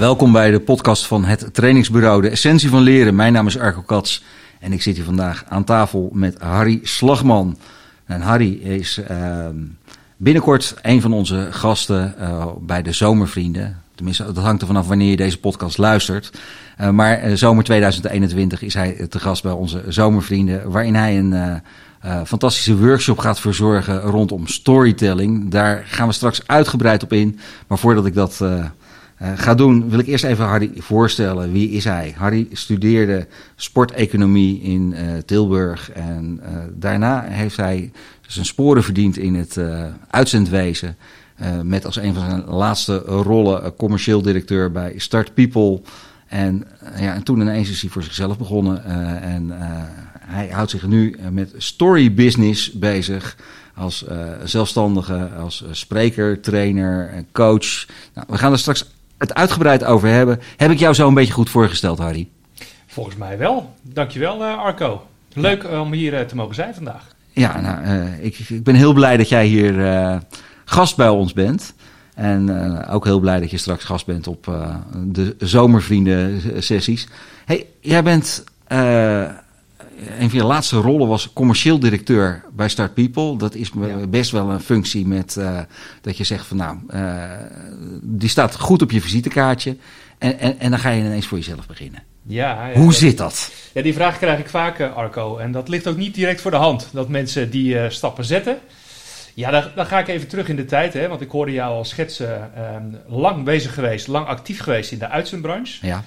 welkom bij de podcast van het trainingsbureau De Essentie van Leren. Mijn naam is Arco Kats en ik zit hier vandaag aan tafel met Harry Slagman. En Harry is uh, binnenkort een van onze gasten uh, bij de Zomervrienden. Tenminste, dat hangt er vanaf wanneer je deze podcast luistert. Uh, maar uh, zomer 2021 is hij te gast bij onze Zomervrienden, waarin hij een fantastische workshop gaat verzorgen rondom storytelling. Daar gaan we straks uitgebreid op in. Maar voordat ik dat uh, ga doen, wil ik eerst even Harry voorstellen. Wie is hij? Harry studeerde sporteconomie in Tilburg. En daarna heeft hij zijn sporen verdiend in het uitzendwezen. met als een van zijn laatste rollen commercieel directeur bij Start People. En, ja, en toen ineens is hij voor zichzelf begonnen. en hij houdt zich nu met story business bezig. Als zelfstandige, als spreker, trainer, coach. Nou, we gaan er straks het uitgebreid over hebben. Heb ik jou zo een beetje goed voorgesteld, Harry? Volgens mij wel. Dankjewel, uh, Arco. Leuk ja. om hier uh, te mogen zijn vandaag. Ja, nou, ik, ik, ben heel blij dat jij hier gast bij ons bent. En ook heel blij dat je straks gast bent op de zomervrienden sessies. Hey, jij bent een van je laatste rollen was commercieel directeur bij Start People. Dat is ja. best wel een functie met uh, dat je zegt van nou, uh, die staat goed op je visitekaartje. En, en, en dan ga je ineens voor jezelf beginnen. Ja, ja, Hoe zit dat? Ja, die vraag krijg ik vaak, Arco. En dat ligt ook niet direct voor de hand, dat mensen die uh, stappen zetten. Ja, dan, dan, ga ik even terug in de tijd, hè, want ik hoorde jou al schetsen. lang bezig geweest, lang actief geweest in de uitzendbranche. Ja.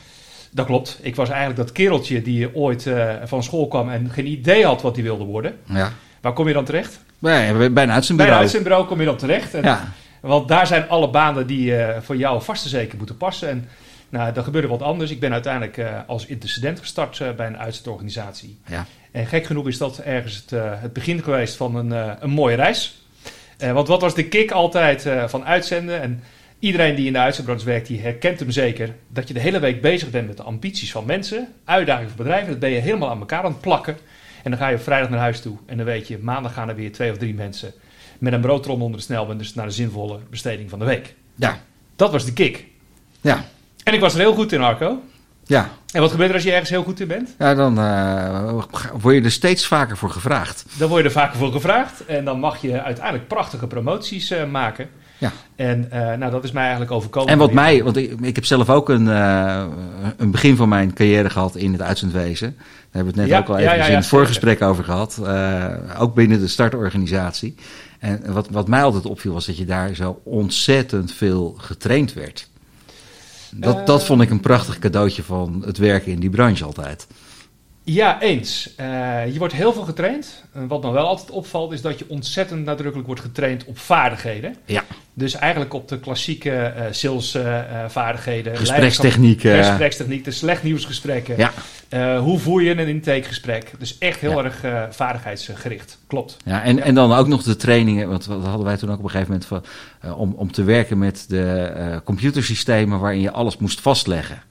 Dat klopt. Ik was eigenlijk dat kereltje die ooit uh, van school kwam en geen idee had wat hij wilde worden. Ja. Waar kom je dan terecht? Bij, bij een uitzendbureau. Bij een uitzendbureau kom je dan terecht. En, ja. Want daar zijn alle banen die uh, voor jou vast en zeker moeten passen. En nou, er gebeurde wat anders. Ik ben uiteindelijk uh, als intercedent gestart bij een uitzendorganisatie. Ja. En gek genoeg is dat ergens het, het begin geweest van een, een mooie reis. want wat was de kick altijd van uitzenden? En Iedereen die in de uitzendbranche werkt, die herkent hem zeker. Dat je de hele week bezig bent met de ambities van mensen, uitdagingen van bedrijven. Dat ben je helemaal aan elkaar aan het plakken. En dan ga je op vrijdag naar huis toe. En dan weet je, maandag gaan er weer twee of drie mensen met een broodtron onder de snelband. Dus naar de zinvolle besteding van de week. Ja. Dat was de kick. Ja. En ik was er heel goed in, Arco. Ja. En wat gebeurt er als je ergens heel goed in bent? Ja, dan uh, word je er steeds vaker voor gevraagd. Dan word je er vaker voor gevraagd. En dan mag je uiteindelijk prachtige promoties uh, maken. Ja. En uh, nou, dat is mij eigenlijk overkomen. En wat mij, want ik, ik heb zelf ook een, uh, een begin van mijn carrière gehad in het uitzendwezen. Daar hebben we het net ja, ook al even ja, in het voorgesprek over gehad. Uh, ook binnen de startorganisatie. En wat, wat mij altijd opviel was dat je daar zo ontzettend veel getraind werd. Dat, dat vond ik een prachtig cadeautje van het werken in die branche altijd. Ja, eens. Uh, je wordt heel veel getraind. En wat me wel altijd opvalt, is dat je ontzettend nadrukkelijk wordt getraind op vaardigheden. Ja. Dus eigenlijk op de klassieke uh, salesvaardigheden. Uh, Gesprekstechnieken. Gesprekstechniek, de slecht nieuwsgesprekken. Ja. hoe voer je een intakegesprek? Dus echt heel ja. erg vaardigheidsgericht. Klopt. Ja, en, en dan ook nog de trainingen, want dat hadden wij toen ook op een gegeven moment van, om, om te werken met de computersystemen waarin je alles moest vastleggen.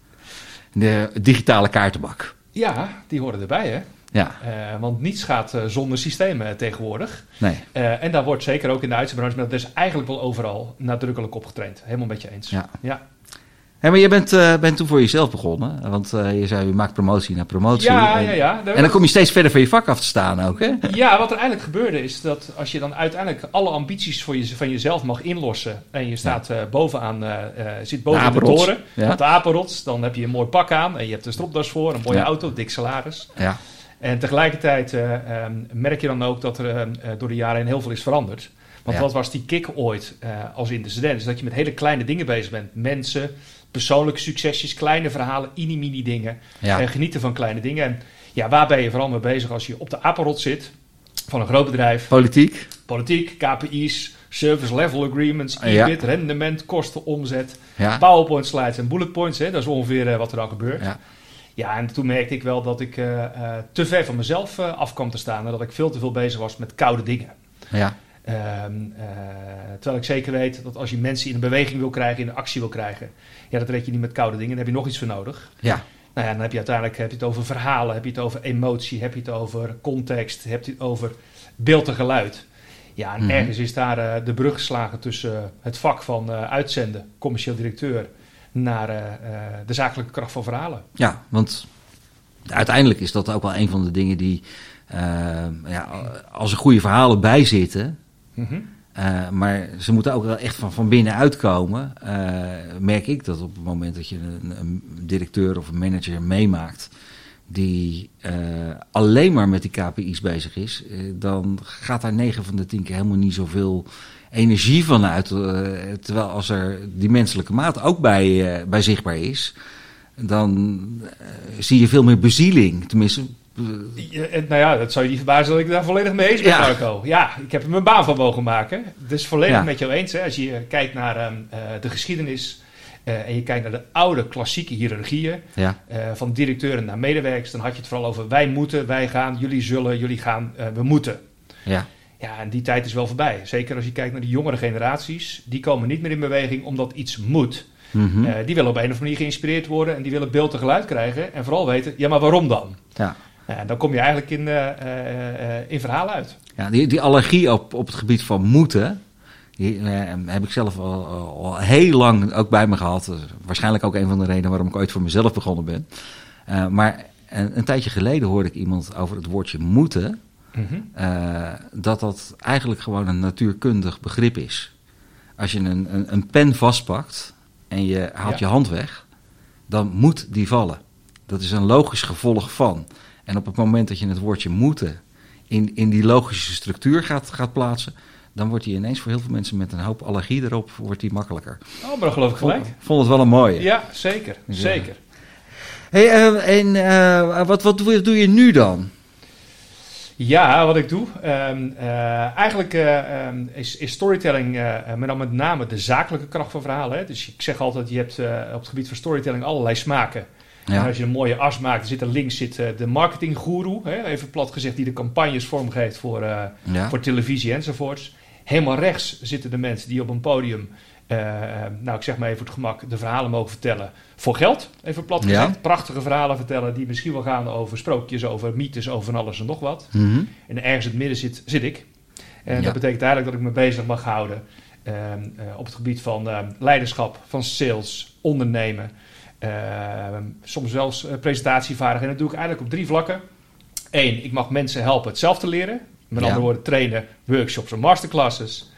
De digitale kaartenbak. Ja, die horen erbij, hè? Ja. Uh, want niets gaat uh, zonder systemen tegenwoordig. Nee. Uh, en daar wordt zeker ook in de uitzendbranche, maar dat is eigenlijk wel overal nadrukkelijk op getraind. Helemaal met je eens. Ja. ja. Hey, maar je bent, bent toen voor jezelf begonnen. Want je zei, je maakt promotie naar promotie. Ja, en, ja, ja. En dan kom je steeds verder van je vak af te staan ook, hè? Ja, wat er eigenlijk gebeurde is dat als je dan uiteindelijk alle ambities voor je, van jezelf mag inlossen. En je staat ja. bovenaan, zit boven de, de toren, ja. op de apenrots. Dan heb je een mooi pak aan en je hebt een stropdas voor, een mooie Ja. auto, dik salaris. Ja. En tegelijkertijd uh, um, merk je dan ook dat er uh, door de jaren heen heel veel is veranderd. Want wat was die kick ooit uh, als intercedent? Is dat je met hele kleine dingen bezig bent. Mensen, persoonlijke succesjes, kleine verhalen, mini-mini dingen. Ja. En genieten van kleine dingen. En ja, waar ben je vooral mee bezig als je op de apenrot zit van een groot bedrijf? Politiek. Politiek, KPI's, service level agreements, Ja. EBIT, rendement, kosten, omzet, Ja. PowerPoint slides en bullet points. Hè? Dat is ongeveer uh, wat er dan gebeurt. Ja. Ja, en toen merkte ik wel dat ik uh, uh, te ver van mezelf af kwam te staan. En dat ik veel te veel bezig was met koude dingen. Ja. Um, terwijl ik zeker weet dat als je mensen in een beweging wil krijgen, in een actie wil krijgen, ja, dat red je niet met koude dingen. Dan heb je nog iets voor nodig. Ja. Nou ja, dan heb je uiteindelijk heb je het over verhalen, heb je het over emotie, heb je het over context, heb je het over beeld en geluid. Ja, en Mhm. ergens is daar uh, de brug geslagen tussen uh, het vak van uitzenden, commercieel directeur, naar eh, eh, de zakelijke kracht van verhalen. Ja, want uiteindelijk is dat ook wel een van de dingen die, eh, ja, als er goede verhalen bij zitten, Mhm. eh, maar ze moeten ook wel echt van, van binnenuit komen. eh, merk ik dat op het moment dat je een, directeur of een manager meemaakt die eh, alleen maar met die KPI's bezig is, dan gaat daar 9 van de 10 keer helemaal niet zoveel energie van uit. terwijl als er die menselijke maat ook bij, bij zichtbaar is, dan zie je veel meer bezieling. Tenminste, Ja, en nou ja, dat zou je niet verbazen dat ik daar volledig mee eens ben, Ja. Marco. Ja, ik heb er mijn baan van mogen maken. Dus volledig Ja. met jou eens. Hè. Als je kijkt naar ehm, eh, de geschiedenis eh, en je kijkt naar de oude klassieke hiërarchieën, ja, eh, van directeuren naar medewerkers, dan had je het vooral over wij moeten, wij gaan, jullie zullen, jullie gaan, eh, we moeten. ja, Ja, en die tijd is wel voorbij. Zeker als je kijkt naar de jongere generaties. Die komen niet meer in beweging omdat iets moet. mhm, Eh, die willen op een of andere manier geïnspireerd worden en die willen beeld en geluid krijgen. En vooral weten, ja, maar waarom dan? ja. Ja, dan kom je eigenlijk in, eh, eh, eh, in verhalen uit. Ja, die, die allergie op, op het gebied van moeten, die heb ik zelf al, al heel lang ook bij me gehad. Waarschijnlijk ook een van de redenen waarom ik ooit voor mezelf begonnen ben. Maar een, een tijdje geleden hoorde ik iemand over het woordje moeten, eh, dat dat eigenlijk gewoon een natuurkundig begrip is. Als je een, een, een pen vastpakt en je haalt Ja. je hand weg, dan moet die vallen. Dat is een logisch gevolg van. En op het moment dat je het woordje moeten in, in die logische structuur gaat, gaat plaatsen, dan wordt die ineens voor heel veel mensen met een hoop allergie erop, wordt die makkelijker. Oh, maar dan geloof ik gelijk. Vond, vond het wel een mooie. Ja, zeker. Zeker. Hey, eh, en eh, wat, wat doe, je, doe je nu dan? Ja, wat ik doe. ehm, eh, eigenlijk eh, ehm, is, is storytelling eh, met, dan met name de zakelijke kracht van verhalen. Hè? Dus ik zeg altijd, je hebt op het gebied van storytelling allerlei smaken. En Ja, als je een mooie as maakt, zit er links zit, eh, de marketinggoeroe, even plat gezegd, die de campagnes vormgeeft voor, eh, ja. voor televisie enzovoorts. Helemaal rechts zitten de mensen die op een podium, eh, nou ik zeg maar even voor het gemak, de verhalen mogen vertellen voor geld. Even plat Ja. gezegd. Prachtige verhalen vertellen die misschien wel gaan over sprookjes, over mythes, over van alles en nog wat. Mhm. En ergens in het midden zit, zit ik. En dat betekent eigenlijk dat ik me bezig mag houden ehm, eh, op het gebied van ehm, leiderschap, van sales, ondernemen. Ehm, soms zelfs eh, presentatievaardigheden. En dat doe ik eigenlijk op drie vlakken. Eén, ik mag mensen helpen het zelf te leren. Met Ja. andere woorden, trainen, workshops en masterclasses.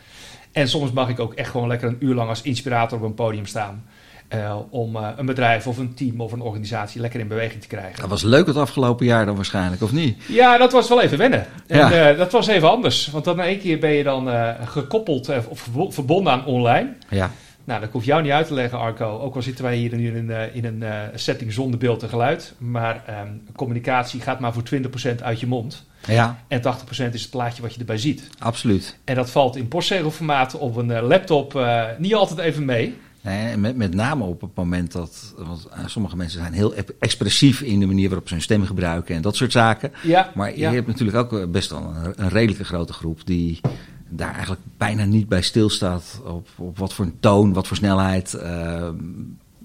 En soms mag ik ook echt gewoon lekker een uur lang als inspirator op een podium staan. eh, om eh, een bedrijf of een team of een organisatie lekker in beweging te krijgen. Dat was leuk het afgelopen jaar dan waarschijnlijk, of niet? Ja, dat was wel even wennen. En dat was even anders. Want dan in één keer ben je dan gekoppeld of verbo- verbonden aan online. Ja, Nou, dat hoef jou niet uit te leggen, Arco. Ook al zitten wij hier nu in een, eh, in een eh, setting zonder beeld en geluid. Maar ehm, communicatie gaat maar voor 20% uit je mond. ja En 80% is het plaatje wat je erbij ziet. absoluut. En dat valt in postzegelformaat op een eh, laptop niet altijd even mee. Nee, met, met name op het moment dat. Want sommige mensen zijn heel expressief in de manier waarop ze hun stem gebruiken en dat soort zaken. Ja, Maar je hebt natuurlijk ook best wel een, een redelijke grote groep die daar eigenlijk bijna niet bij stilstaat. Op, op wat voor een toon, wat voor snelheid. eh,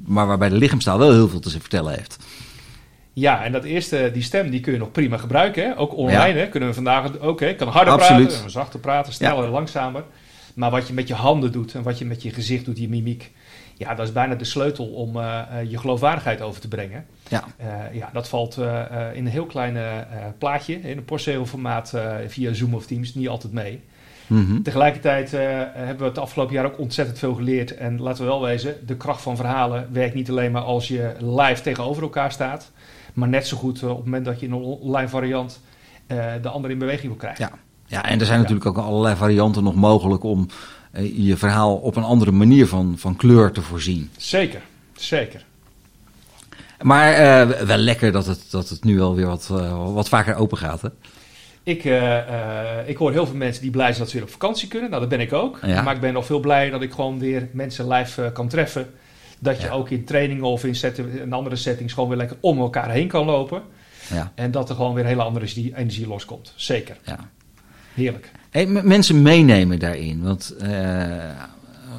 maar waarbij de lichaamstaal wel heel veel te vertellen heeft. Ja, en dat eerste, die stem, die kun je nog prima gebruiken. Hè? Ook online hè? kunnen we vandaag ook. Hè? Kan harder Absoluut. praten, zachter praten, sneller, langzamer. Maar wat je met je handen doet en wat je met je gezicht doet, je mimiek. Ja, dat is bijna de sleutel om eh, eh, je geloofwaardigheid over te brengen. Ja, ja, dat valt in een heel klein plaatje, in een postzegelformaat via Zoom of Teams, niet altijd mee. Mhm. Tegelijkertijd eh, hebben we het afgelopen jaar ook ontzettend veel geleerd. En laten we wel wezen, de kracht van verhalen werkt niet alleen maar als je live tegenover elkaar staat. Maar net zo goed eh, op het moment dat je in een online variant eh, de ander in beweging wil krijgen. Ja. ja, en er zijn natuurlijk ook allerlei varianten nog mogelijk om je verhaal op een andere manier van, van kleur te voorzien. Zeker, zeker. Maar wel lekker dat het, dat het nu alweer wat, wat vaker open gaat. Hè? Ik, eh, eh, ik hoor heel veel mensen die blij zijn dat ze weer op vakantie kunnen. Nou, dat ben ik ook. Ja. Maar ik ben nog veel blijer dat ik gewoon weer mensen live eh, kan treffen. Dat je Ja. ook in trainingen of in, andere settings gewoon weer lekker om elkaar heen kan lopen. Ja, En dat er gewoon weer hele andere energie, energie loskomt. Zeker. ja. Heerlijk. Hey, mensen meenemen daarin. Want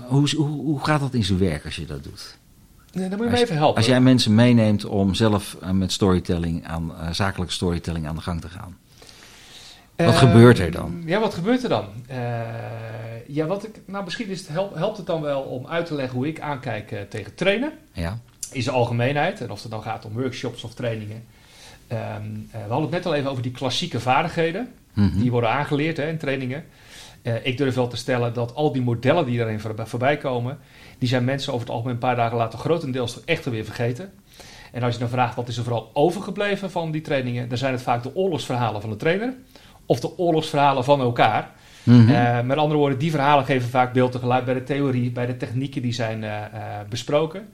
hoe, hoe, hoe gaat dat in zijn werk als je dat doet? Nee, dan moet je Als- me even helpen. Als jij mensen meeneemt om zelf met storytelling aan, zakelijke storytelling aan de gang te gaan. Wat gebeurt er dan? Ja, wat gebeurt er dan? Uh, ja, wat ik, nou, misschien is het helpt, helpt het dan wel om uit te leggen hoe ik aankijk uh, tegen trainen. Ja. In zijn algemeenheid. En of het dan gaat om workshops of trainingen. Um, we hadden het net al even over die klassieke vaardigheden. Mm -hmm. Die worden aangeleerd hè, in trainingen. ik durf wel te stellen dat al die modellen die daarin voorbij komen, die zijn mensen over het algemeen een paar dagen later grotendeels toch echt weer vergeten. En als je dan vraagt wat is er vooral overgebleven van die trainingen, dan zijn het vaak de oorlogsverhalen van de trainer of de oorlogsverhalen van elkaar. Mm -hmm. met andere woorden, die verhalen geven vaak beeld en geluid bij de theorie, bij de technieken die zijn uh, uh, besproken.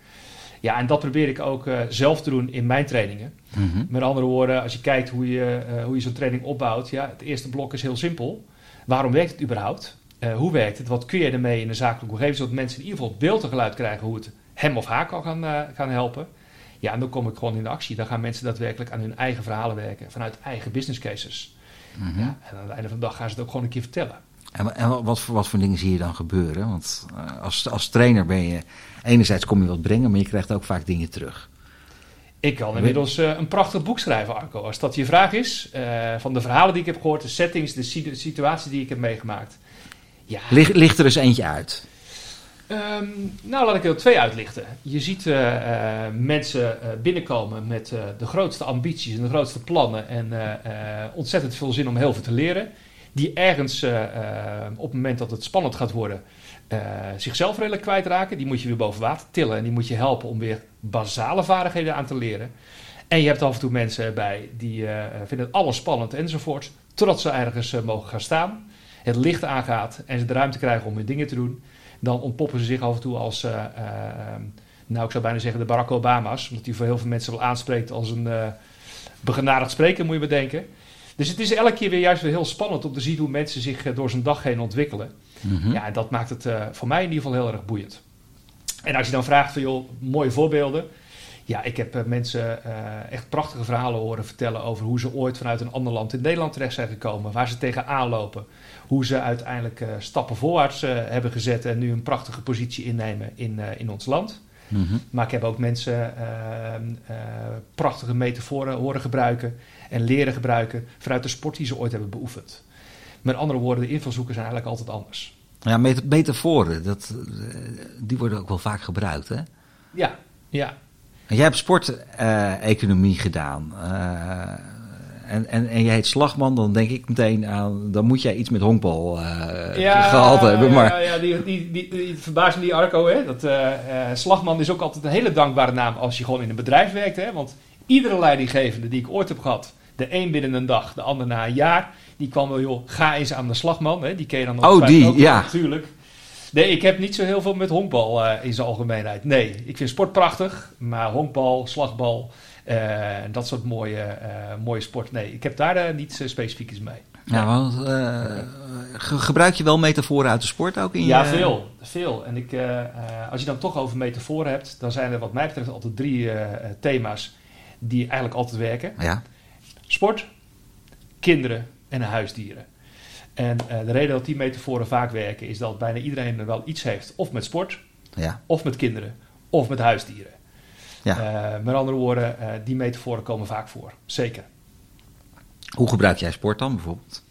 Ja, en dat probeer ik ook zelf te doen in mijn trainingen. Mm -hmm. Met andere woorden, als je kijkt hoe je, hoe je zo'n training opbouwt, ja, het eerste blok is heel simpel. Waarom werkt het überhaupt? hoe werkt het? Wat kun je ermee in de zakelijke omgeving, zodat mensen in ieder geval beeld en geluid krijgen hoe het hem of haar kan gaan, gaan helpen. Ja, en dan kom ik gewoon in de actie. Dan gaan mensen daadwerkelijk aan hun eigen verhalen werken, vanuit eigen business cases. Mm -hmm. ja, en aan het einde van de dag gaan ze het ook gewoon een keer vertellen. En, en wat, voor, wat voor dingen zie je dan gebeuren? Want uh, als, als trainer ben je, enerzijds kom je wat brengen, maar je krijgt ook vaak dingen terug. Ik kan inmiddels uh, een prachtig boek schrijven, Arco. Als dat je vraag is, uh, van de verhalen die ik heb gehoord, de settings, de situaties die ik heb meegemaakt. Ja. Ligt, ligt er eens eentje uit? Um, nou, laat ik er twee uitlichten. Je ziet uh, uh, mensen uh, binnenkomen met de grootste ambities en de grootste plannen en ontzettend veel zin om heel veel te leren. Die ergens op het moment dat het spannend gaat worden, zichzelf redelijk kwijtraken. Die moet je weer boven water tillen en die moet je helpen om weer basale vaardigheden aan te leren. En je hebt af en toe mensen bij die vinden alles spannend enzovoort, totdat ze ergens mogen gaan staan. Het licht aangaat en ze de ruimte krijgen om hun dingen te doen dan ontpoppen ze zich af en toe als, uh, uh, nou ik zou bijna zeggen de Barack Obama's. Omdat hij voor heel veel mensen wel aanspreekt als een uh, begenadigd spreker, moet je bedenken. Dus het is elke keer weer juist weer heel spannend om te zien hoe mensen zich door zijn dag heen ontwikkelen. Mm -hmm. Ja, en dat maakt het voor mij in ieder geval heel erg boeiend. En als je dan vraagt van joh, mooie voorbeelden. Ja, ik heb mensen echt prachtige verhalen horen vertellen over hoe ze ooit vanuit een ander land in Nederland terecht zijn gekomen. Waar ze tegenaan lopen hoe ze uiteindelijk uh, stappen voorwaarts uh, hebben gezet en nu een prachtige positie innemen in, in ons land. Mm -hmm. Maar ik heb ook mensen prachtige metaforen horen gebruiken en leren gebruiken vanuit de sport die ze ooit hebben beoefend. Met andere woorden, de invalshoeken zijn eigenlijk altijd anders. Ja, met metaforen, dat, die worden ook wel vaak gebruikt, hè? Ja, ja. Jij hebt sporteconomie gedaan en, en, en jij heet Slagman, dan denk ik meteen aan, dan moet jij iets met honkbal uh, ja, gehad hebben. Maar... Ja, ja die, die, die, die verbaasde die Arco, hè? Dat, uh, uh, Slagman is ook altijd een hele dankbare naam als je gewoon in een bedrijf werkt. Hè? Want iedere leidinggevende die ik ooit heb gehad, de een binnen een dag, de ander na een jaar, die kwam wel, joh, ga eens aan de Slagman. Hè? Die ken je dan nog Oh, die, ook, ja. Natuurlijk. Nee, ik heb niet zo heel veel met honkbal in zijn algemeenheid. Nee, ik vind sport prachtig, maar honkbal, slagbal... Uh, dat soort mooie, uh, mooie sport. Nee, ik heb daar uh, niet specifiek iets mee. Ja, want gebruik je wel metaforen uit de sport ook in ja, je... veel. veel. En ik, als je dan toch over metaforen hebt, dan zijn er wat mij betreft altijd drie thema's die eigenlijk altijd werken. Ja. Sport, kinderen en huisdieren. En de reden dat die metaforen vaak werken is dat bijna iedereen er wel iets heeft. Of met sport, ja. of met kinderen, of met huisdieren. Ja. Uh, met andere woorden, uh, die metaforen komen vaak voor. Zeker. Hoe gebruik jij sport dan bijvoorbeeld?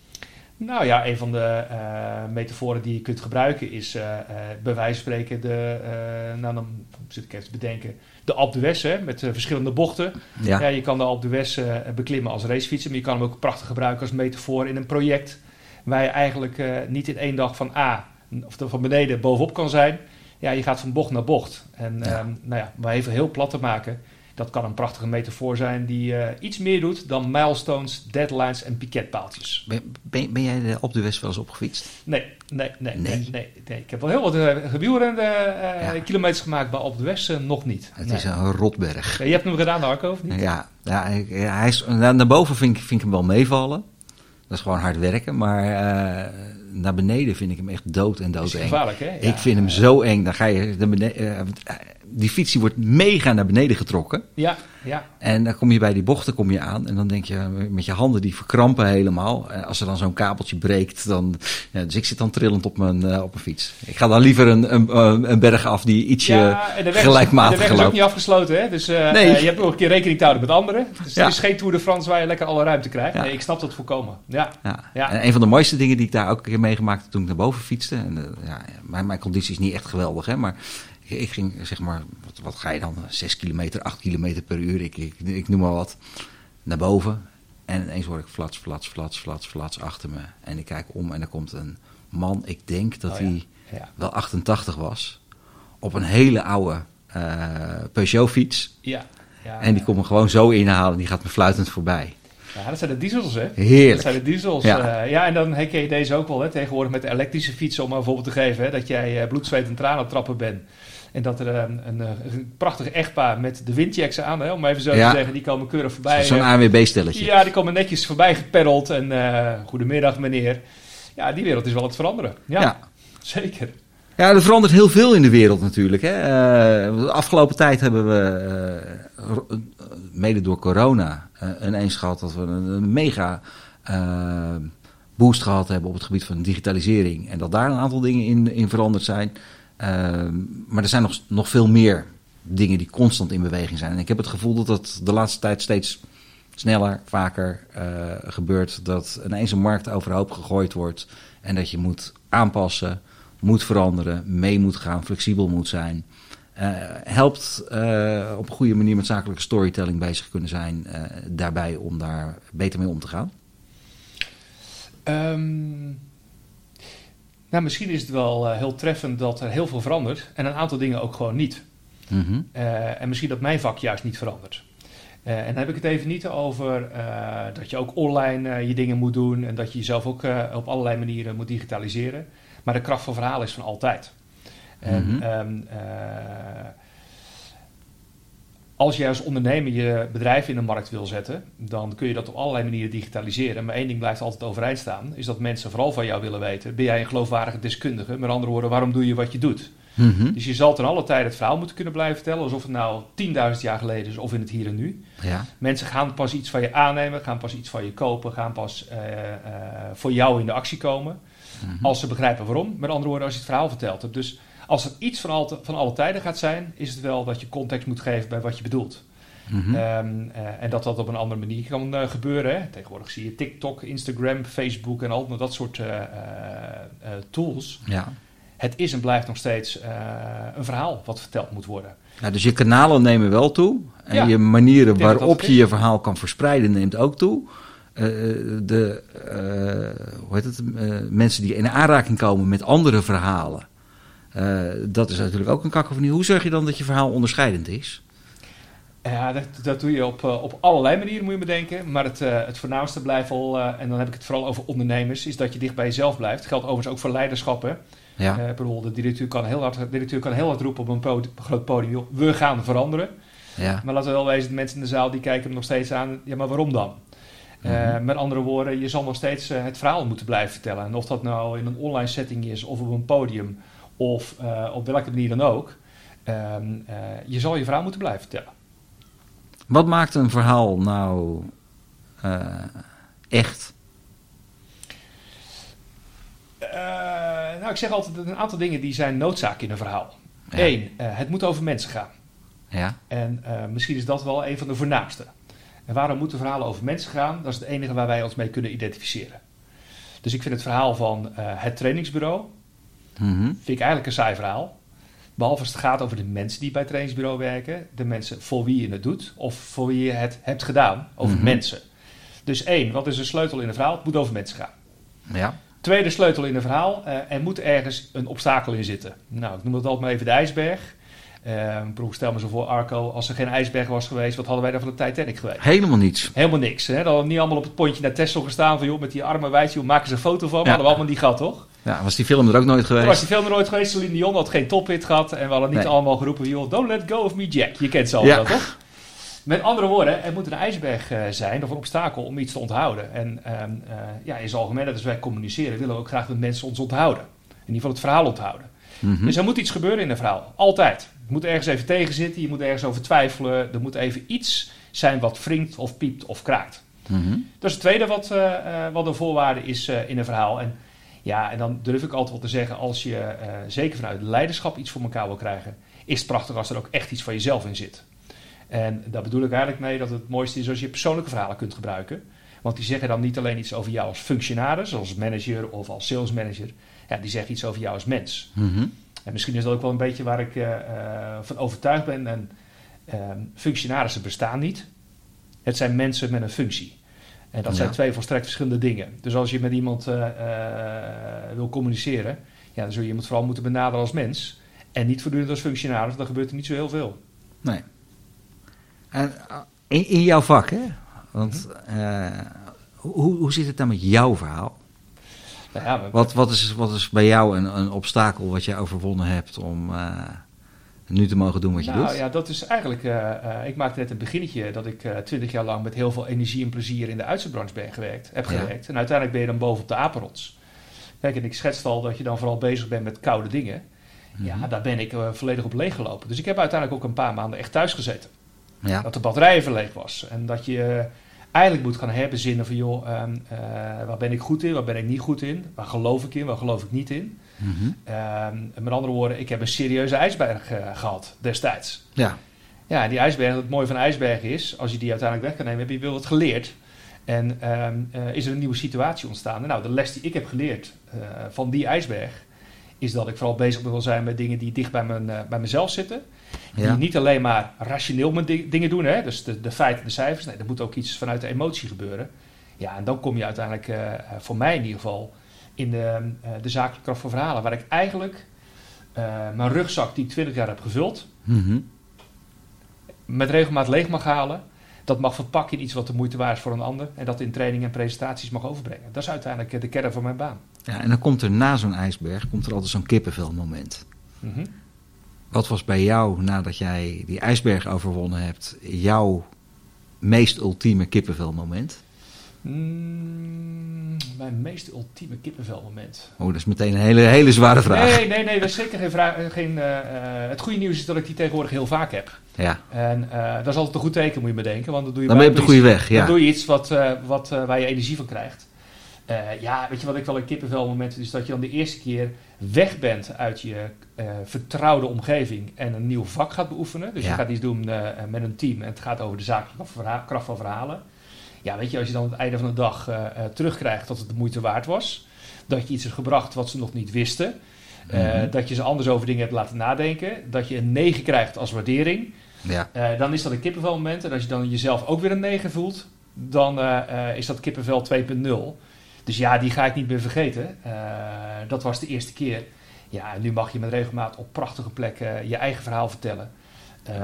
Nou ja, een van de uh, metaforen die je kunt gebruiken is bij wijze van spreken de, nou dan zit ik even te bedenken, de Alpe d'Huez met verschillende bochten. Ja. ja. je kan de Alpe d'Huez beklimmen als racefietser, maar je kan hem ook prachtig gebruiken als metafoor in een project waar je eigenlijk niet in één dag van A of van beneden bovenop kan zijn, ja, je gaat van bocht naar bocht. En Ja. ehm, nou ja, maar even heel plat te maken, dat kan een prachtige metafoor zijn die eh, iets meer doet dan milestones, deadlines en piketpaaltjes. Ben, ben, ben jij de op de West wel eens opgefietst? Nee, nee, nee, nee. Nee? nee, nee. Ik heb wel heel wat uh, gewielrende eh, Ja. kilometers gemaakt, maar op de West eh, nog niet. Het Nee. is een rotberg. Je hebt hem gedaan, Arco, of niet? Ja, ja, hij is, naar, naar boven vind ik, vind ik hem wel meevallen. Dat is gewoon hard werken. Maar eh, naar beneden vind ik hem echt dood en is dood eng. gevaarlijk, hè? Ja. Ik vind hem zo eng. Dan ga je naar beneden. eh, die fiets die wordt mega naar beneden getrokken. Ja, ja. En dan kom je bij die bochten kom je aan. En dan denk je met je handen die verkrampen helemaal. En als er dan zo'n kabeltje breekt. Dan, ja, dus ik zit dan trillend op mijn, uh, op mijn fiets. Ik ga dan liever een, een, een berg af die ietsje ja, en de weg gelijkmatig is, De weg is ook niet afgesloten. Hè? Dus uh, nee. uh, je hebt nog een keer rekening te houden met anderen. Dus ja. het is geen Tour de France waar je lekker alle ruimte krijgt. Nee, ik snap dat volkomen. Ja. Ja. ja. En een van de mooiste dingen die ik daar ook een keer meegemaakt toen ik naar boven fietste. En, ja, mijn, mijn conditie is niet echt geweldig. Hè, maar ik ging zeg maar, wat, wat, ga je dan? 6 kilometer, 8 kilometer per uur, ik, ik, ik noem maar wat, naar boven. En ineens hoor ik flats, flats, flats, flats, flats achter me. En ik kijk om en er komt een man, ik denk dat oh, hij ja. wel 88 was, op een hele oude uh, Peugeot fiets. Ja. ja en die komt me gewoon zo inhalen, die gaat me fluitend voorbij. Ja, dat zijn de diesels, hè? Heerlijk. Dat zijn de diesels. Ja, uh, ja en dan herken je deze ook wel, hè? Tegenwoordig met de elektrische fietsen, om maar een voorbeeld te geven, hè? Dat jij uh, bloed, zweet en tranen trappen bent. En dat er een, een, een prachtig echtpaar met de windjacks aan, hè, om even zo te zeggen, die komen keurig voorbij. Zo'n ANWB-stelletje. Ja, die komen netjes voorbij gepeddeld. En uh, goedemiddag meneer. Ja, die wereld is wel het veranderen. Ja, ja. zeker. Ja, er verandert heel veel in de wereld natuurlijk. Hè. Uh, de afgelopen tijd hebben we, uh, mede door corona, ineens gehad dat we een, mega boost gehad hebben op het gebied van digitalisering. En dat daar een aantal dingen in, in veranderd zijn. Ehm, maar er zijn nog, nog veel meer dingen die constant in beweging zijn. En ik heb het gevoel dat dat de laatste tijd steeds sneller, vaker gebeurt. Dat ineens een markt overhoop gegooid wordt. En dat je moet aanpassen, moet veranderen, mee moet gaan, flexibel moet zijn. Uh, helpt uh, op een goede manier met zakelijke storytelling bezig kunnen zijn. daarbij om daar beter mee om te gaan? Um nou, misschien is het wel heel treffend dat er heel veel verandert en een aantal dingen ook gewoon niet. Mm -hmm. uh, en misschien dat mijn vak juist niet verandert. Uh, en dan heb ik het even niet over dat je ook online je dingen moet doen en dat je jezelf ook op allerlei manieren moet digitaliseren. Maar de kracht van verhaal is van altijd. En, mm -hmm. um, als je als ondernemer je bedrijf in de markt wil zetten, dan kun je dat op allerlei manieren digitaliseren. Maar één ding blijft altijd overeind staan, is dat mensen vooral van jou willen weten, ben jij een geloofwaardige deskundige? Met andere woorden, waarom doe je wat je doet? Mm-hmm. Dus je zal ten alle tijde het verhaal moeten kunnen blijven vertellen, alsof het nou 10.000 jaar geleden is of in het hier en nu. Ja. Mensen gaan pas iets van je aannemen, gaan pas iets van je kopen, gaan pas uh, uh, voor jou in de actie komen. Mm-hmm. Als ze begrijpen waarom. Met andere woorden, als je het verhaal verteld hebt. Dus als er iets van, al van alle tijden gaat zijn, is het wel dat je context moet geven bij wat je bedoelt. Mm-hmm. um, uh, en dat dat op een andere manier kan uh, gebeuren. Hè. Tegenwoordig zie je TikTok, Instagram, Facebook en al dat soort uh, tools. Ja. Het is en blijft nog steeds een verhaal wat verteld moet worden. Ja, dus je kanalen nemen wel toe. En ja, je manieren waarop je je verhaal kan verspreiden neemt ook toe. de hoe heet het, mensen die in aanraking komen met andere verhalen uh, dat is natuurlijk ook een kakofonie. Hoe zorg je dan dat je verhaal onderscheidend is? Ja, dat, dat doe je op, uh, op allerlei manieren, moet je bedenken. Maar het, uh, het voornaamste blijft al, en dan heb ik het vooral over ondernemers, is dat je dicht bij jezelf blijft. Dat geldt overigens ook voor leiderschappen. Ja. Uh, de directeur kan, heel hard, de directeur kan heel hard roepen op een groot podium, we gaan veranderen. Ja. Maar laten we wel wezen, de mensen in de zaal die kijken hem nog steeds aan, ja maar waarom dan? -hmm. met andere woorden, je zal nog steeds het verhaal moeten blijven vertellen. En of dat nou in een online setting is of op een podium of uh, op welke manier dan ook, um, uh, je zal je verhaal moeten blijven vertellen. Wat maakt een verhaal nou uh, echt? nou, ik zeg altijd een aantal dingen die zijn noodzaak in een verhaal. Ja. Eén, het moet over mensen gaan. Ja. En misschien is dat wel een van de voornaamste. En waarom moeten verhalen over mensen gaan? Dat is het enige waar wij ons mee kunnen identificeren. Dus ik vind het verhaal van het trainingsbureau Mm Vind ik eigenlijk een saai verhaal. Behalve als het gaat over de mensen die bij het trainingsbureau werken, de mensen voor wie je het doet of voor wie je het hebt gedaan, over mm mensen. Dus één, wat is de sleutel in een verhaal? Het moet over mensen gaan. Ja. Tweede sleutel in een verhaal, uh, er moet ergens een obstakel in zitten. Nou, ik noem het altijd maar even de ijsberg. Uh, stel me zo voor, Arco, als er geen ijsberg was geweest, wat hadden wij dan van de Titanic geweest? Helemaal niets. Helemaal niks. Hè? Dan hadden we niet allemaal op het pontje naar Tesla gestaan van, joh, met die arme wijsje, maken ze een foto van? Ja. Hadden we allemaal niet gehad, toch? Ja, was die film er ook nooit geweest? Was die film er nooit geweest? Celine Dion had geen tophit gehad. En we hadden niet nee. allemaal geroepen, joh, don't let go of me Jack. Je kent ze allemaal, ja. toch? Met andere woorden, er moet een ijsberg uh, zijn of een obstakel om iets te onthouden. En uh, uh, ja, in zijn algemeen, als wij communiceren, willen we ook graag dat mensen ons onthouden. In ieder geval het verhaal onthouden. Mhm. Dus er moet iets gebeuren in een verhaal. Altijd. Je moet ergens even tegenzitten, je moet ergens over twijfelen. Er moet even iets zijn wat wringt of piept of kraakt. Mhm. Dat is het tweede wat, eh, eh, wat een voorwaarde is eh, in een verhaal. En ja, en dan durf ik altijd wel te zeggen, als je zeker vanuit leiderschap iets voor elkaar wil krijgen, is het prachtig als er ook echt iets van jezelf in zit. En daar bedoel ik eigenlijk mee dat het mooiste is als je persoonlijke verhalen kunt gebruiken. Want die zeggen dan niet alleen iets over jou als functionaris, als manager of als salesmanager. Ja, die zeggen iets over jou als mens. Mhm. En misschien is dat ook wel een beetje waar ik eh, eh, van overtuigd ben. En ehm, functionarissen bestaan niet. Het zijn mensen met een functie. En dat Ja. zijn twee volstrekt verschillende dingen. Dus als je met iemand eh, wil communiceren, ja, dan zul je iemand vooral moeten benaderen als mens. En niet voortdurend als functionaris, dan gebeurt er niet zo heel veel. Nee. En, in, in jouw vak, hè? Want eh, hoe, hoe zit het dan met jouw verhaal? Nou ja, Wat, wat, is, wat is bij jou een, een obstakel wat je overwonnen hebt om eh, nu te mogen doen wat je nou doet? ja, dat is eigenlijk. eh, eh, ik maakte net een beginnetje dat ik twintig jaar lang met heel veel energie en plezier in de uitzendbranche ben gewerkt, heb Ja. gewerkt. En uiteindelijk ben je dan boven op de apenrots. Kijk, en ik schetste al dat je dan vooral bezig bent met koude dingen. Ja, Mhm. daar ben ik volledig op leeggelopen. Dus ik heb uiteindelijk ook een paar maanden echt thuis gezeten. ja. Dat de batterij even leeg was. En dat je eigenlijk moet gaan herbezinnen van... joh, eh, waar ben ik goed in, waar ben ik niet goed in? Waar geloof ik in, waar geloof ik niet in? Mhm. Ehm, met andere woorden, ik heb een serieuze ijsberg eh, gehad destijds. ja. Ja, die ijsberg, het mooie van ijsbergen is... als je die uiteindelijk weg kan nemen, heb je wel wat geleerd. En ehm, eh, is er een nieuwe situatie ontstaan. En nou, de les die ik heb geleerd van die ijsberg... is dat ik vooral bezig wil zijn met dingen die dicht bij, mijn, eh, bij mezelf zitten. Ja. Die niet alleen maar rationeel di- dingen doen, hè? dus de, de feiten, de cijfers. Nee, er moet ook iets vanuit de emotie gebeuren. Ja, en dan kom je uiteindelijk, eh, eh, voor mij in ieder geval, in de, eh, de zakelijke kracht van verhalen. Waar ik eigenlijk mijn rugzak die ik 20 jaar heb gevuld, Mhm. met regelmaat leeg mag halen. Dat mag verpakken in iets wat de moeite waard is voor een ander. En dat in training en presentaties mag overbrengen. Dat is uiteindelijk de kern van mijn baan. Ja, en dan komt er na zo'n ijsberg komt er altijd zo'n kippenvelmoment. Mhm. Wat was bij jou, nadat jij die ijsberg overwonnen hebt, jouw meest ultieme kippenvelmoment? Mm, mijn meest ultieme kippenvelmoment. Oh, dat is meteen een hele, hele zware vraag. Nee, nee, nee, dat is zeker geen vraag. eh, Geen, eh, eh, het goede nieuws is dat ik die tegenwoordig heel vaak heb. Ja, En dat is altijd een goed teken, moet je bedenken. Want dan doe je, dan ben je op de goede iets- weg. Ja. Dan doe je iets wat, wat, waar je energie van krijgt. Eh, ja, weet je wat ik wel een kippenvelmoment vind? Is dat je dan de eerste keer weg bent uit je eh, vertrouwde omgeving en een nieuw vak gaat beoefenen. Dus Ja. je gaat iets doen eh, met een team en het gaat over de zakelijke kracht van verhalen. Ja, weet je, als je dan aan het einde van de dag terugkrijgt dat het de moeite waard was. Dat je iets hebt gebracht wat ze nog niet wisten. Mhm. Dat je ze anders over dingen hebt laten nadenken. Dat je een 9 krijgt als waardering. Ja. Dan is dat een kippenvelmoment. En als je dan jezelf ook weer een 9 voelt, dan is dat kippenvel 2.0. Dus ja, die ga ik niet meer vergeten. Eh, dat was de eerste keer. Ja, en nu mag je met regelmaat op prachtige plekken je eigen verhaal vertellen. Eh,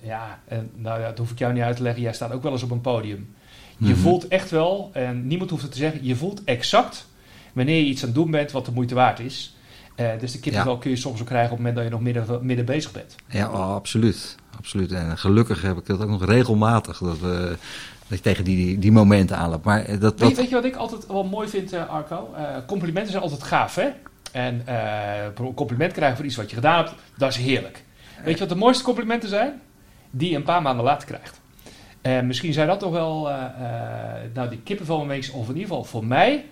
ja, en nou ja, dat hoef ik jou niet uit te leggen. Jij staat ook wel eens op een podium. Je Mhm. voelt echt wel, en niemand hoeft het te zeggen, je voelt exact wanneer je iets aan het doen bent wat de moeite waard is. Eh, dus de kippenvel kun je soms ook krijgen op het moment dat je nog midden, midden bezig bent. Ja, oh, absoluut. absoluut. En gelukkig heb ik dat ook nog regelmatig. Dat, we, dat je tegen die, die momenten aanloopt. Maar eh, dat, Weet, je, dat, weet je wat ik altijd wel mooi vind, Arco? Complimenten zijn altijd gaaf, hè? En een compliment krijgen voor iets wat je gedaan hebt, dat is heerlijk. Weet je wat de mooiste complimenten zijn? Die je een paar maanden later krijgt. En misschien zijn dat toch wel, nou die kippenvelmomentjes, of in ieder geval voor mij,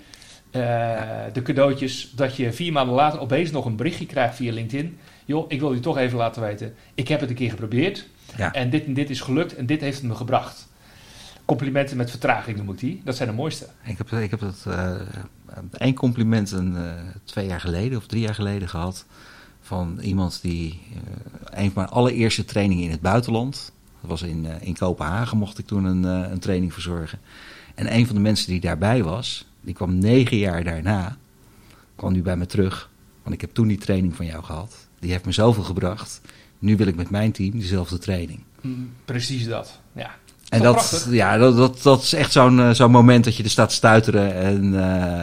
de cadeautjes dat je vier maanden later opeens nog een berichtje krijgt via LinkedIn. Joh, ik wil je toch even laten weten, ik heb het een keer geprobeerd ja. en dit en dit is gelukt en dit heeft het me gebracht. Complimenten met vertraging noem ik die, dat zijn de mooiste. Ik heb, ik heb dat eh, één compliment een, eh, twee jaar geleden of drie jaar geleden gehad. Van iemand die eh, een van mijn allereerste trainingen in het buitenland. Dat was in, eh, in Kopenhagen, mocht ik toen een, eh, een training verzorgen. En een van de mensen die daarbij was, die kwam negen jaar daarna, kwam nu bij me terug. Want ik heb toen die training van jou gehad. Die heeft me zoveel gebracht. Nu wil ik met mijn team diezelfde training. Mm, Precies dat, ja. En dat, ja, dat, dat, dat is echt zo'n eh, zo'n moment dat je er staat te stuiteren. En eh,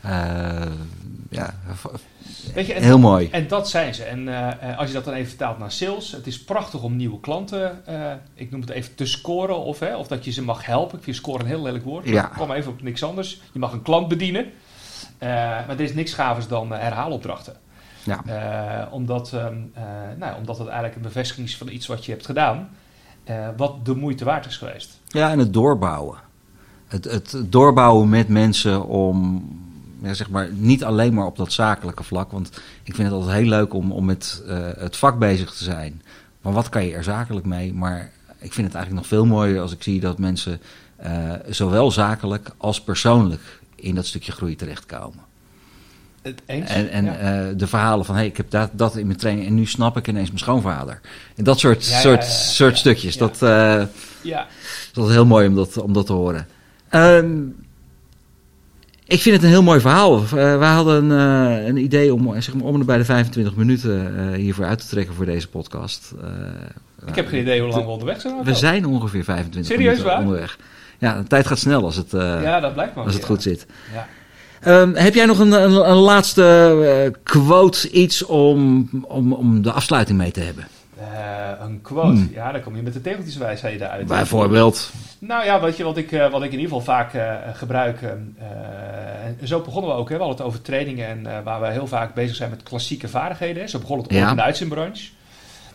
eh, ja, Weet je, en, heel mooi. en dat zijn ze. En eh, eh, als je dat dan even vertaalt naar sales, het is prachtig om nieuwe klanten, eh, ik noem het even, te scoren. Of, hè, of dat je ze mag helpen. Ik vind scoren een heel lelijk woord. Ja. ik Kom even op niks anders. Je mag een klant bedienen. Eh, maar er is niks gavers dan herhaalopdrachten. Ja. Eh, omdat, ehm, eh, nou, omdat het eigenlijk een bevestiging is van iets wat je hebt gedaan. eh, wat de moeite waard is geweest. Ja, en het doorbouwen. Het, het doorbouwen met mensen om, ja, zeg maar, niet alleen maar op dat zakelijke vlak. Want ik vind het altijd heel leuk om, om met eh, het vak bezig te zijn. Maar wat kan je er zakelijk mee? Maar ik vind het eigenlijk nog veel mooier als ik zie dat mensen eh, zowel zakelijk als persoonlijk in dat stukje groei terechtkomen. Het eens? En, en ja. eh, de verhalen van, hey, ik heb dat, dat in mijn training en nu snap ik ineens mijn schoonvader. En dat soort, Ja, soort, soort stukjes, dat, ja. dat is heel mooi om dat, om dat te horen. Ehm, ik vind het een heel mooi verhaal. Uh, wij hadden een, uh, een idee om, zeg maar, om en bij de 25 minuten uh, hiervoor uit te trekken voor deze podcast. ik heb geen idee hoe lang we onderweg zijn. We zijn ongeveer 25 Serieus minuten waar? onderweg. Ja, de tijd gaat snel als het, ja, dat blijkt maar als het ja. goed zit. Ja. Um, heb jij nog een, een, een laatste quote, iets om, om, om de afsluiting mee te hebben? Uh, een quote, hmm. ja, dan kom je met de tegeltjeswijsheden uit. Bijvoorbeeld? Nou ja, weet je, wat ik, uh, wat ik in ieder geval vaak uh, gebruik. en zo begonnen we ook, hè, we hadden het over trainingen en waar we heel vaak bezig zijn met klassieke vaardigheden. Hè. Zo begon het ook ja. in de uitzendbranche.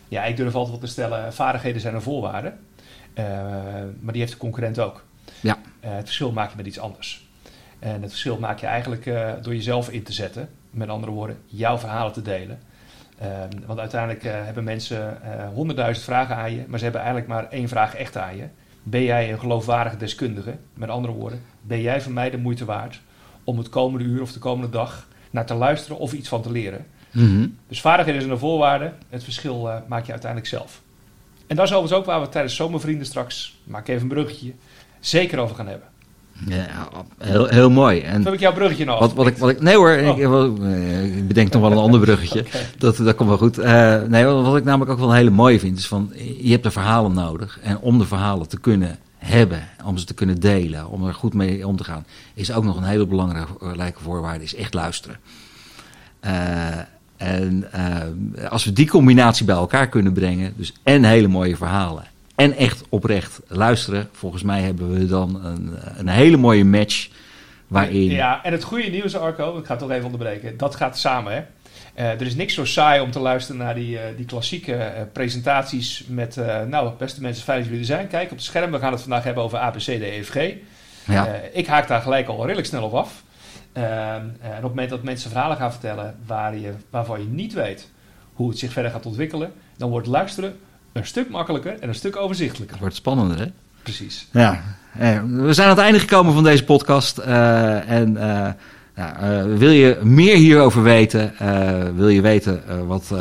Ja, ik durf altijd wel te stellen, vaardigheden zijn een voorwaarde. maar die heeft de concurrent ook. Ja. het verschil maak je met iets anders. En het verschil maak je eigenlijk door jezelf in te zetten. Met andere woorden, jouw verhalen te delen. Um, want uiteindelijk uh, hebben mensen uh, honderdduizend vragen aan je, maar ze hebben eigenlijk maar één vraag echt aan je. Ben jij een geloofwaardige deskundige? Met andere woorden, ben jij van mij de moeite waard om het komende uur of de komende dag naar te luisteren of iets van te leren? Mm -hmm. Dus vaardigheden zijn een voorwaarde, het verschil maak je uiteindelijk zelf. En dat is overigens ook waar we tijdens Zomervrienden straks, maak even een bruggetje, zeker over gaan hebben. Ja, heel, heel mooi. En heb ik jouw bruggetje nog? Wat, wat, ik, wat ik, nee hoor, oh. ik, wel, ik, bedenk nog wel een ander bruggetje. okay. dat, dat komt wel goed. Uh, nee, wat ik namelijk ook wel een hele mooie vind, is van je hebt de verhalen nodig. En om de verhalen te kunnen hebben, om ze te kunnen delen, om er goed mee om te gaan, is ook nog een hele belangrijke voorwaarde, is echt luisteren. Uh, en uh, als we die combinatie bij elkaar kunnen brengen, dus en hele mooie verhalen en echt oprecht luisteren. Volgens mij hebben we dan een, een hele mooie match waarin... Ja, en het goede nieuws, Arco, ik ga het toch even onderbreken, dat gaat samen, hè. Uh, er is niks zo saai om te luisteren naar die, uh, die klassieke uh, presentaties met... nou, beste mensen, fijn dat jullie er zijn. Kijk op het scherm, we gaan het vandaag hebben over ABCD, EFG. Ja. ik haak daar gelijk al redelijk snel op af. en op het moment dat mensen verhalen gaan vertellen waar je, waarvan je niet weet hoe het zich verder gaat ontwikkelen... dan wordt luisteren een stuk makkelijker en een stuk overzichtelijker. Het wordt spannender, hè? Precies. Ja, we zijn aan het einde gekomen van deze podcast. Uh, en uh, ja, uh, wil je meer hierover weten? wil je weten wat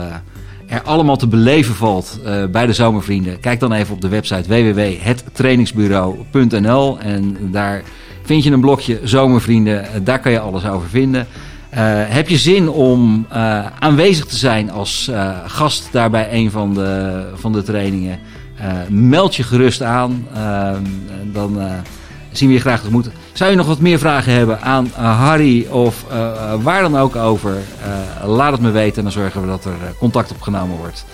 er allemaal te beleven valt bij de Zomervrienden? Kijk dan even op de website www.hettrainingsbureau.nl en daar vind je een blokje Zomervrienden. Daar kan je alles over vinden. Uh, heb je zin om uh, aanwezig te zijn als uh, gast daar bij een van de, van de trainingen? meld je gerust aan. dan zien we je graag tegemoet. Zou je nog wat meer vragen hebben aan Harry of waar dan ook over? laat het me weten en dan zorgen we dat er contact opgenomen wordt.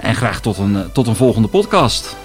en graag tot een, tot een volgende podcast.